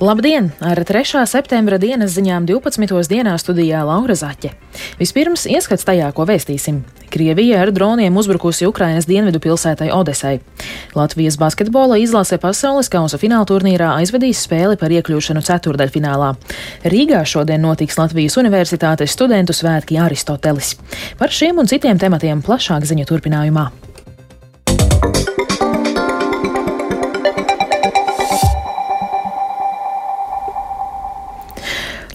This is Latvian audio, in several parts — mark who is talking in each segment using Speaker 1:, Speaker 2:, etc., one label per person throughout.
Speaker 1: Labdien! Ar 3. septembra dienas ziņām 12. dienā studijā Laura Zaķe. Vispirms ieskats tajā, ko vēstīsim. Krievija ar droniem uzbrukusi Ukrainas dienvidu pilsētai Odesai. Latvijas basketbola izlase pasaules kausa fināla turnīrā aizvedīs spēli par iekļūšanu ceturdaļfinālā. Rīgā šodien notiks Latvijas Universitātes studentu svētki Aristotelis. Par šiem un citiem tematiem plašāk ziņu turpinājumā.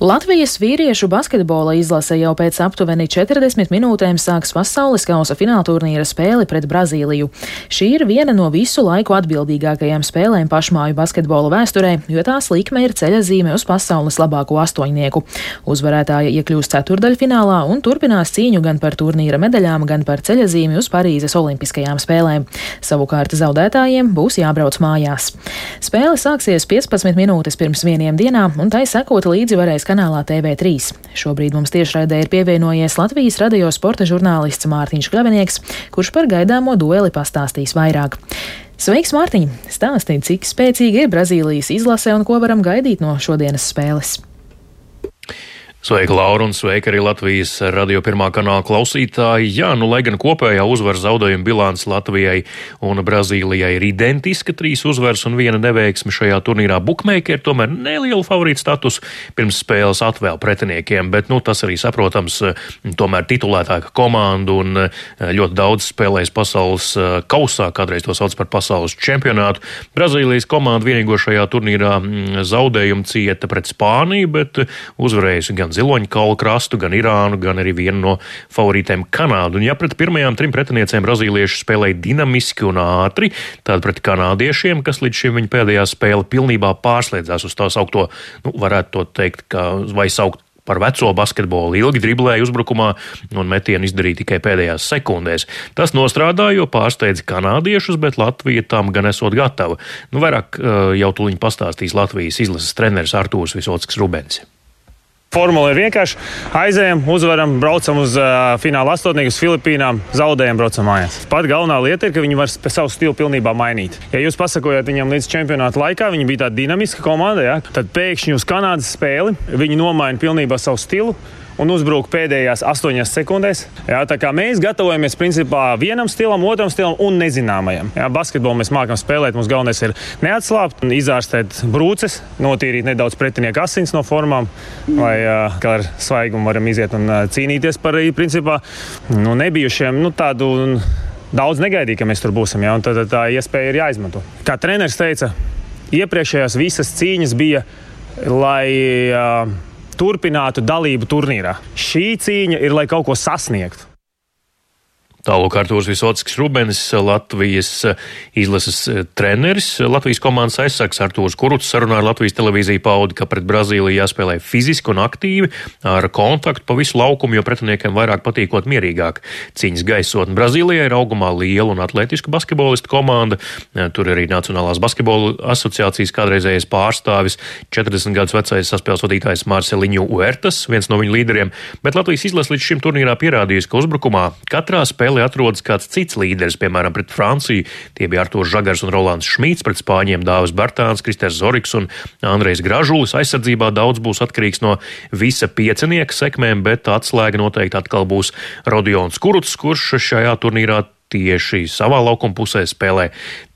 Speaker 1: Latvijas vīriešu basketbola izlase jau pēc aptuveni 40 minūtēm sāks pasaules kausa fināla turnīra spēli pret Brazīliju. Šī ir viena no visu laiku atbildīgākajām spēlēm pašmāju basketbola vēsturē, jo tās likme ir ceļazīme uz pasaules labāko astoņnieku. Uzvarētāja iekļūs ceturdaļfinālā un turpinās cīņu gan par turnīra medaļām, gan par ceļazīmi uz Parīzes Olimpiskajām spēlēm. Savukārt zaudētājiem būs jābrauc mājās. Spēle sāksies 15 minūtes pirms vieniem dienām, un tai sekot līdzi varēs kanālā TV3. Šobrīd mums tiešraidē ir pievienojies Latvijas radio sporta žurnālists Mārtiņš Kļavinieks, kurš par gaidāmo dueli pastāstīs vairāk. Sveiks, Mārtiņ! Stāstīt, cik spēcīga ir Brazīlijas izlase un ko varam gaidīt no šodienas spēles.
Speaker 2: Sveika, Laura, un sveika arī Latvijas radio pirmā kanāla klausītāji. Jā, nu, lai gan kopējā uzvaru zaudējuma bilants Latvijai un Brazīlijai ir identiska, trīs uzvaras un viena neveiksme šajā turnīrā, bukmeikeri tomēr nelielu favorītu status pirms spēles atvēl pretiniekiem, bet, nu, tas arī saprotams, tomēr titulētāka komanda un eh, ļoti daudz spēlēs pasaules eh, kausā, kādreiz to sauc par pasaules čempionātu. Brazīlijas komanda vienīgo šajā turnīrā mm, zaudējumu cieta pret Spāniju, bet uzvarējusi gan gan ziloņkalu krastu, gan Irānu, gan arī vienu no favorītēm Kanādu. Un ja pret pirmajām trim pretiniecēm brazīlieši spēlēja dinamiski un ātri, tad pret kanādiešiem, kas līdz šim viņa pēdējā spēle pilnībā pārslēdzās uz tā saukto, nu, varētu to teikt, ka vai saukt par veco basketbolu. Ilgi driblēja uzbrukumā un metienu izdarīja tikai pēdējās sekundēs. Tas nostrādāja, jo pārsteidza kanādiešus, bet Latvija tam gan esot gatava. Nu, vairāk uh, jau tuliņi pastāstīs Latvijas izlases treneris Artūrs Visotsks Rubens.
Speaker 3: Formula ir vienkārši. Aizējām, uzvaram, braucam uz uh, fināla astotnieku, uz Filipīnām, zaudējam, braucam mājās. Pat galvenā lieta ir, ka viņi var savu stilu pilnībā mainīt. Ja jūs pasakojat viņam līdz čempionāta laikā, viņi bija tāda dinamiska komanda, ja, tad pēkšņi uz Kanādas spēli viņi nomaina pilnībā savu stilu un uzbrūk pēdējās astoņās sekundēs. Jā, tā kā mēs gatavojamies principā vienam stilam, otram stilam un nezināmajam. Jā, basketbolu mēs mākam spēlēt. Mums galvenais ir neatslābt, izārstēt brūces, notīrīt nedaudz pretinieku asins no formām, lai ar svaigumu varam iziet un cīnīties par principā nu, nebijušiem nu, tādu. Daudz negaidīja, ka mēs tur būsim, ja, tad, tad tā iespēja ir jāizmanto. Kā treneris teica, iepriekšējās visas cīņas bija, lai uh, turpinātu dalību turnīrā. Šī cīņa ir, lai kaut ko sasniegtu.
Speaker 2: Tālāk Artūrs Visockis Rubens, Latvijas eh, izlases eh, treneris. Latvijas komandas aizsargs Artūrs Kuruts sarunā ar Latvijas televīziju paudi, ka pret Brazīliju jāspēlē fiziski un aktīvi, ar kontaktu pa visu laukumu, jo pretiniekiem vairāk patīkot mierīgāk. Cīņas gaisotne Brazīlijai ir augumā liela un atletiska basketbolistu komanda. Eh, tur arī Nacionālās basketbola asociācijas kādreizējais pārstāvis, 40 gadus vecais saspēles vadītājs Marceliņu Uertas, viens no viņu līderiem, bet Latvijas izlase līdz šim turnīrā pierādījusi, ka uzbrukumā katrā spēlē spēlē atrodas kāds cits līderis, piemēram, pret Franciju. Tie bija Artošs Žagars un Rolands Šmīts, pret Spāņiem Dāvis Bartāns, Kristers Zoriks un Andrejs Gražulis. Aizsardzībā daudz būs atkarīgs no visa piecinieka sekmēm, bet atslēga noteikti atkal būs Rodions Kuruts, kurš šajā turnīrā tieši savā laukuma pusē spēlē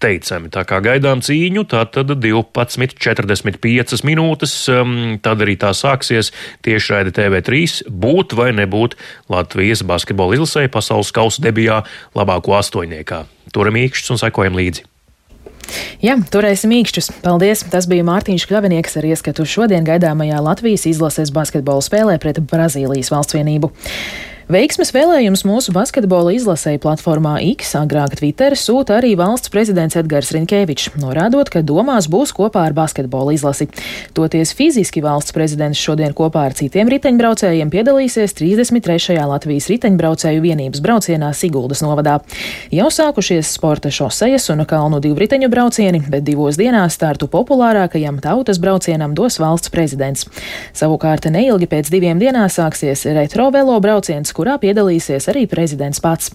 Speaker 2: teicami. Tā kā gaidām cīņu, tā tad 12,45 minūtes, um, tad arī tā sāksies tieši raida TV3 būt vai nebūt Latvijas basketbola izlasē pasaules kausa debijā labāko astoņniekā. Turam īkšķus un sekojam līdzi.
Speaker 1: Jā, turēsim īkšķus. Paldies! Tas bija Mārtiņš Kļavinieks ar ieskatu šodien gaidāmajā Latvijas izlases basketbola spēlē pret Brazīlijas valsts vienību. Veiksmes vēlējums mūsu basketbola izlasēja platformā X, agrāk Twitter, sūta arī valsts prezidents Edgars Rinkēvičs, norādot, ka domās būs kopā ar basketbola izlasi. Toties fiziski valsts prezidents šodien kopā ar citiem riteņbraucējiem piedalīsies 33. Latvijas riteņbraucēju vienības braucienā Siguldas novadā. Jau sākušies sporta šosejas un kalnu divu riteņu braucieni, bet divos dienās startu populārākajam tautas braucienam dos valsts prezidents. Savukārt neilgi pēc diviem dienām sāksies retro velo brauciens kurā piedalīsies arī prezidents pats.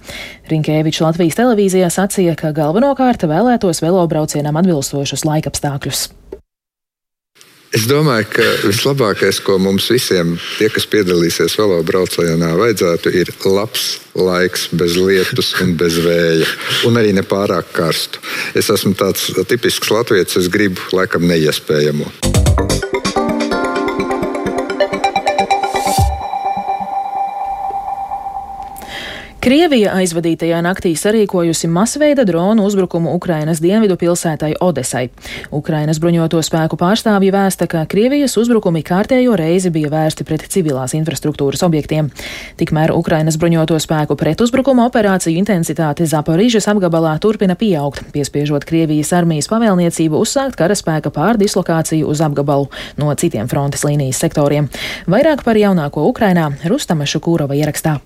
Speaker 1: Rinkēvičs Latvijas televīzijā sacīja, ka galvenokārt vēlētos velobraucienam atbilstošus laikapstākļus.
Speaker 4: Es domāju, ka vislabākais, ko mums visiem, tie, kas piedalīsies velobraucienā, vajadzētu, ir labs laiks, bez lietus un bez vēja, un arī nepārāk karstu. Es esmu tāds tipisks latviečs, es gribu laikam neiespējamo.
Speaker 1: Krievija aizvadītajā naktī sarīkojusi masveida dronu uzbrukumu Ukrainas dienvidu pilsētai Odesai. Ukrainas bruņoto spēku pārstāvji vēsta, ka Krievijas uzbrukumi kārtējo reizi bija vērsti pret civilās infrastruktūras objektiem. Tikmēr Ukrainas bruņoto spēku pretuzbrukuma operāciju intensitāte Zaporīžas apgabalā turpina pieaugt, piespiežot Krievijas armijas pavēlniecību uzsākt karaspēka pārdislokāciju uz apgabalu no citiem frontes līnijas sektoriem. Vairāk par jaunāko Ukrainā Rustama Šukūrova ierakstā.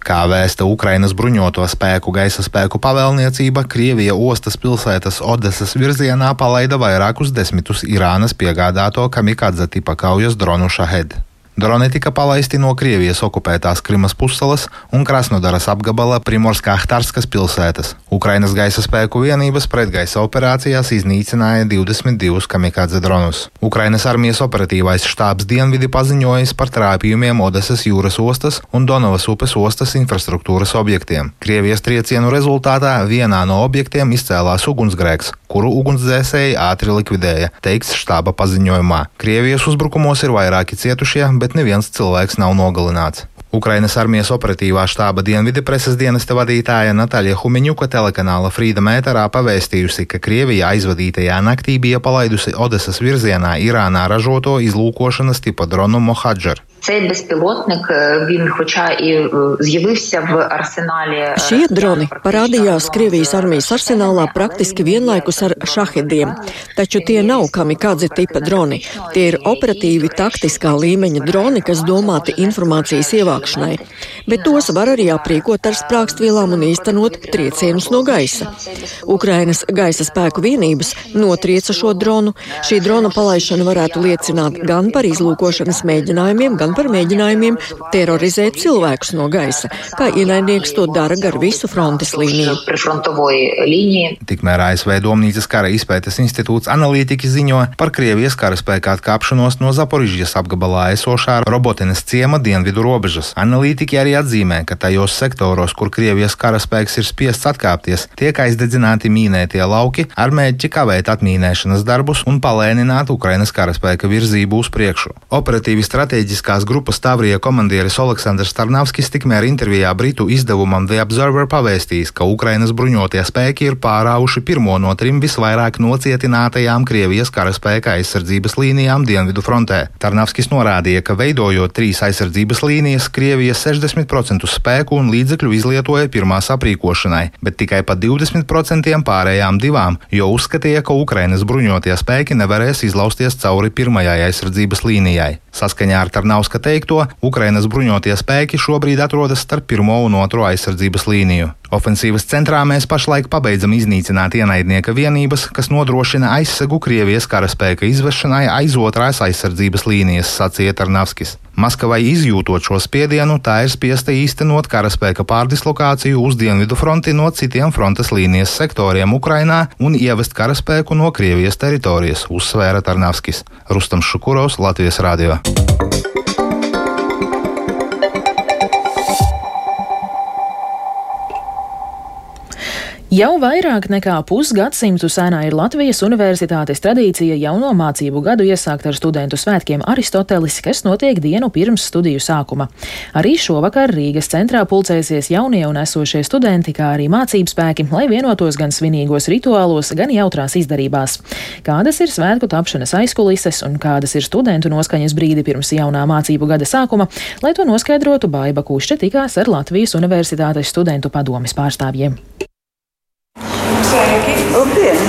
Speaker 5: Kā vēsta Ukrainas bruņoto spēku gaisa spēku pavēlniecība, Krievija ostas pilsētas Odesas virzienā palaida vairākus desmitus Irānas piegādāto kamikadze tipa kaujas dronu Shahed. Droni tika palaisti no Krievijas okupētās Krimas pussalas un Krasnodaras apgabala Primorskā-Htarskas pilsētas. Ukrainas gaisa spēku vienības pretgaisa operācijās iznīcināja 22 kamikadze dronus. Ukrainas armijas operatīvais štābs Dienvidi paziņojis par trāpījumiem Odesas jūras ostas un Donavas upes ostas infrastruktūras objektiem. Krievijas triecienu rezultātā vienā no objektiem izcēlās ugunsgrēks, kuru ugunsdzēsēji ātri likvidēja, teiks štāba paziņojumā. Krievijas uzbrukumos ir vairāki cietušie, bet neviens cilvēks nav nogalināts. Ukrainas armijas operatīvā štāba dienvidu preses dienesta vadītāja Natāļa Humiņuka telekanāla Frīda Mēterā pavēstījusi, ka Krievija aizvadītajā naktī bija palaidusi Odesas virzienā Irānā ražoto izlūkošanas tipa dronu Mohadžar.
Speaker 6: Цей безпілотник він, хоча і з'явився в арсеналі.
Speaker 7: Šie droni parādījās Krievijas armijas arsenālā praktiski vienlaikus ar šahediem, taču tie nav kamikādze tipa droni. Tie ir operatīvi taktiskā līmeņa droni, kas domāti informācijas ievākšanai, bet tos var arī aprīkot ar sprākstvielām un īstenot triecienus no gaisa. Ukrainas gaisa spēku vienības notrieca šo dronu. Šī drona palaišana varētu liecināt gan par izlūkošanas mēģinājumiem, gan gan par mēģinājumiem terorizēt cilvēkus no gaisa, kā ienaidnieks to dara gar visu frontes līniju.
Speaker 5: Tikmēr ASV Domnīcas kara izpētes institūts analītiķi ziņo par Krievijas karaspēka atkāpšanos no Zaporižģijas apgabalā esošā Robotinas ciema dienvidu robežas. Analītiķi arī atzīmē, ka tajos sektoros, kur Krievijas karaspēks ir spiests atkāpties, tiek aizdedzināti mīnētie lauki ar mērķi kavēt atmīnēšanas darbus un palēnināt Ukrainas karaspēka virzību uz priekšu. Operatīvi strateģiskās Operatīvās grupas Tavrija komandieris Aleksandrs Tarnavskis tikmēr intervijā Britu izdevumam The Observer pavēstījis, ka Ukrainas bruņotie spēki ir pārāvuši pirmo no trim visvairāk nocietinātajām Krievijas karaspēka aizsardzības līnijām Dienvidu frontē. Tarnavskis norādīja, ka veidojot trīs aizsardzības līnijas, Krievija 60% spēku un līdzekļu izlietoja pirmās aprīkošanai, bet tikai pa 20% pārējām divām, jo uzskatīja, ka Ukrainas bruņotie spēki nevarēs izlausties cauri pirmajai aizsardzības līnijai. Saskaņā ar Tarnauska teikto, Ukrainas bruņotie spēki šobrīd atrodas starp pirmo un otro aizsardzības līniju. Ofensīvas centrā mēs pašlaik pabeidzam iznīcināt ienaidnieka vienības, kas nodrošina aizsegu Krievijas karaspēka izvešanai aiz otrās aizsardzības līnijas, sacīja Tarnavskis. Maskavai izjūtot šo spiedienu, tā ir spiesta īstenot karaspēka pārdislokāciju uz dienvidu fronti no citiem frontes līnijas sektoriem Ukrainā un ievest karaspēku no Krievijas teritorijas, uzsvēra Tarnavskis. Rustam Šukurovs, Latvijas Rādio.
Speaker 1: Jau vairāk nekā pusgadsimtu senā ir Latvijas universitātes tradīcija jauno mācību gadu iesākt ar studentu svētkiem Aristotelis, kas notiek dienu pirms studiju sākuma. Arī šovakar Rīgas centrā pulcēsies jaunie un esošie studenti, kā arī mācību spēki, lai vienotos gan svinīgos rituālos, gan jautrās izdarībās. Kādas ir svētku tapšanas aizkulises un kādas ir studentu noskaņas brīdi pirms jaunā mācību gada sākuma, lai to noskaidrotu Baiba Kušķa tikās ar Latvijas universitātes studentu padomes pārstāvjiem.
Speaker 8: Sveiki! Labdien!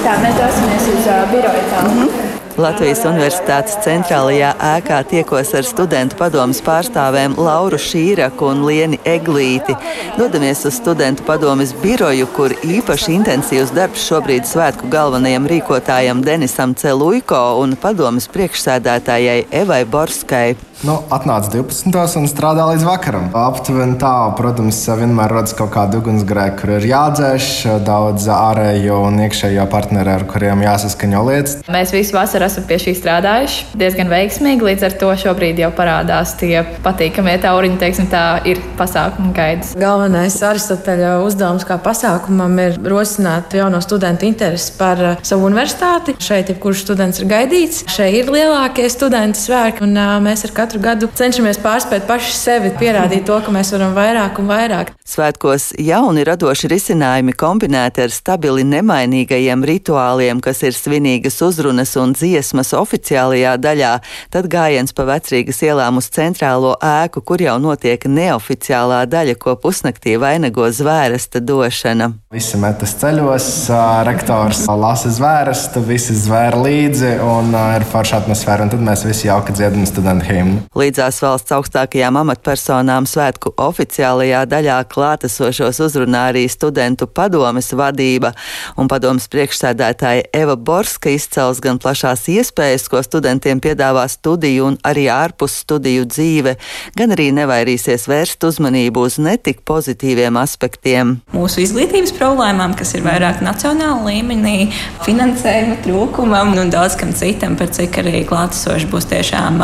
Speaker 8: Tā mēs dosimies uz uh, biroju tālu. Mm -hmm.
Speaker 9: Latvijas Universitātes centrālajā ēkā tiekos ar studentu padomus pārstāvēm Lauru Šīraku un Lieni Eglīti. Dodamies uz studentu padomus biroju, kur īpaši intensīvs darbs šobrīd svētku galvenajam rīkotājam Denisam Celuiko un padomus priekšsēdētājai Evai Borskai.
Speaker 10: Nu, atnāca 12. un strādā līdz vakaram. Aptuveni tā, protams, vienmēr rodas kaut kāda ugunsgrēka, kur ir jādzēš daudz ārējo un iekšējo partneri, ar kuriem jāsaskaņo lietas.
Speaker 8: Mēs visu vasaru esam pie šī strādājuši diezgan veiksmīgi. Līdz ar to šobrīd jau parādās tie patīkamie tauriņi, teiksim, tā ir pasākuma gaidas.
Speaker 11: Galvenais Aristoteļa uzdevums kā pasākumam ir rosināt jauno studentu interesi par savu universitāti. Šeit jebkurš students ir gaidīts. Šeit ir lielākie studentu svētki, un mēs ar katru katru gadu cenšamies pārspēt paši sevi, pierādīt to, ka mēs varam vairāk un vairāk.
Speaker 9: Svētkos jauni radoši risinājumi kombinēti ar stabili nemainīgajiem rituāliem, kas ir svinīgas uzrunas un dziesmas oficiālajā daļā, tad gājiens pa vecrīgas ielām uz centrālo ēku, kur jau notiek neoficiālā daļa, ko pusnaktī vainago zvērsta došana.
Speaker 10: Visi metas ceļos, rektors lasa zvērstu, visi zvēr līdzi un ir forša atmosfēra, un tad mēs visi jauki dziedam studentu himnu.
Speaker 9: Līdzās valsts augstākajām amatpersonām svētku oficiālajā daļā klātesošos uzrunā arī studentu padomes vadība, un padomes priekšsēdētāja Eva Borska izcels gan plašās iespējas, ko studentiem piedāvā studiju un arī ārpus studiju dzīve, gan arī nevairīsies vērst uzmanību uz netik pozitīviem aspektiem.
Speaker 12: Mūsu izglītības problēmām, kas ir vairāk nacionāla līmenī, finansējuma trūkumam un daudz kam citam, par cik arī klātesoši būs tiešām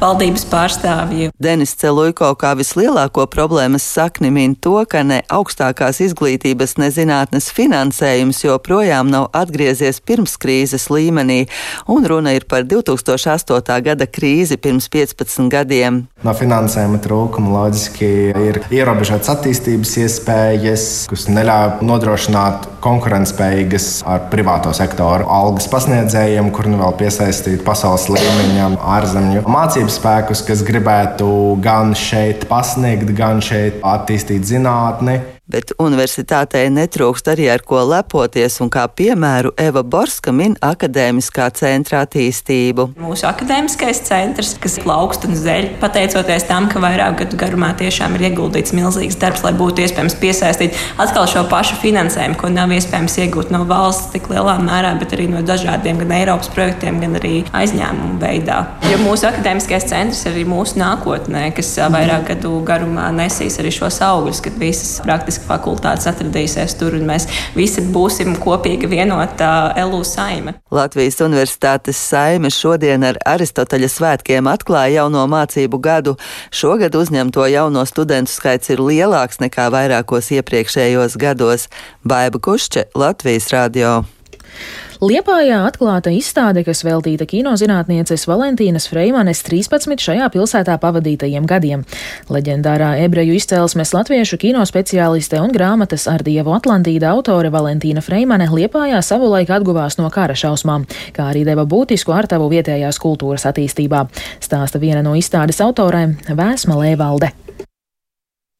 Speaker 12: valdības valdības pārstāvji.
Speaker 9: Denis Celuiko kā vislielāko problēmas sakni min to, ka ne augstākās izglītības, ne zinātnes finansējums joprojām nav atgriezies pirms krīzes līmenī, un runa ir par 2008. gada krīzi pirms 15 gadiem.
Speaker 10: No finansējuma trūkuma loģiski ir ierobežotas attīstības iespējas, kas neļauj nodrošināt konkurētspējīgas ar privāto sektoru algas pasniedzējiem, kur nu vēl piesaistīt pasaules līmeņa ārzemju mācību spēku cilvēkus, kas gribētu gan šeit pasniegt, gan šeit attīstīt zinātni
Speaker 9: bet universitātei netrūkst arī ar ko lepoties, un kā piemēru Eva Borska min akadēmiskā centra attīstību.
Speaker 12: Mūsu akadēmiskais centrs, kas plaukst un zeļ, pateicoties tam, ka vairāk gadu garumā tiešām ir ieguldīts milzīgs darbs, lai būtu iespējams piesaistīt atkal šo pašu finansējumu, ko nav iespējams iegūt no valsts tik lielā mērā, bet arī no dažādiem gan Eiropas projektiem, gan arī aizņēmumu veidā. Jo mūsu akadēmiskais centrs ir arī mūsu nākotnē, kas vairāk gadu garumā nesīs arī šos augļus, kad visas praktiski praktiski fakultātes atradīsies tur, un mēs visi būsim kopīgi vienota LU saime.
Speaker 9: Latvijas Universitātes saime šodien ar Aristoteļa svētkiem atklāja jauno mācību gadu. Šogad uzņemto jauno studentu skaits ir lielāks nekā vairākos iepriekšējos gados. Baiba Kušče, Latvijas radio.
Speaker 1: Liepājā atklāta izstāde, kas veltīta kinozinātnieces Valentīnas Freimanes 13 šajā pilsētā pavadītajiem gadiem. Leģendārā ebreju izcelsmes latviešu kino speciāliste un grāmatas ar dievu Atlantīda autore Valentīna Freimane Liepājā savulaik atguvās no kara šausmām, kā arī deva būtisku artavu vietējās kultūras attīstībā. Stāsta viena no izstādes autorēm Vēsma Lēvalde.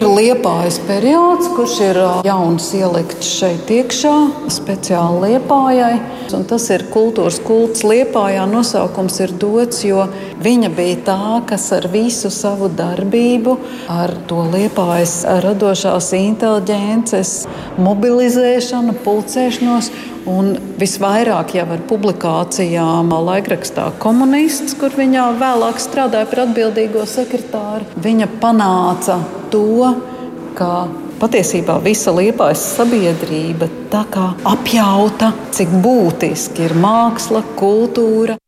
Speaker 13: Liepājas periods, kurš ir jauns ielikts šeit iekšā, speciāli liepājai. Un tas ir kultūras kults Liepājā. Nosaukums ir dots, jo viņa bija tā, kas ar visu savu darbību, ar to liepājas radošās inteliģences, mobilizēšanu, pulcēšanos Un visvairāk jau ar publikācijām laikrakstā komunists, kur viņa vēlāk strādāja par atbildīgo sekretāru. Viņa panāca to, ka patiesībā visa liepais sabiedrība apjauta, cik būtiski ir māksla, kultūra.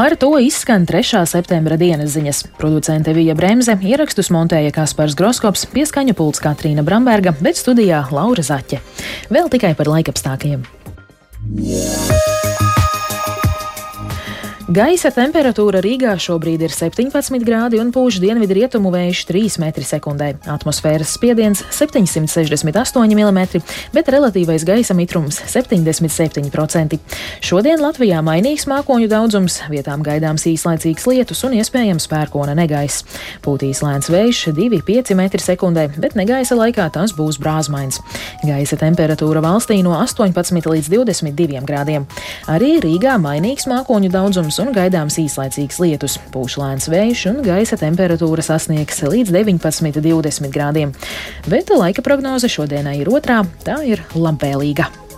Speaker 1: Ar to izskan 3. septembra dienas ziņas. Producente Vija Bremse ierakstus montēja Kaspars Groskops, pieskaņu pults Katrīna Bramberga, bet studijā Laura Zaķe. Vēl tikai par laikapstākļiem. Yeah. Gaisa temperatūra Rīgā šobrīd ir 17 grādi un pūš dienvidu rietumu vējš 3 m2. Atmosfēras spiediens 768 mm, bet relatīvais gaisa mitrums 77%. Šodien Latvijā mainīgs mākoņu daudzums, vietām gaidāms īslaicīgs lietus un iespējams pērkona negaiss. Pūtīs lēns vējš 2,5 m2, bet negaisa laikā tas būs brāzmains. Gaisa temperatūra valstī no 18 līdz 22 grādiem. Arī Rīgā mainīgs mākoņu daudzums un gaidāms īslaicīgs lietus, pūš lēns vējš un gaisa temperatūra sasniegs līdz 19-20 grādiem. Bet laika prognoze šodienai ir otrā, tā ir labvēlīga.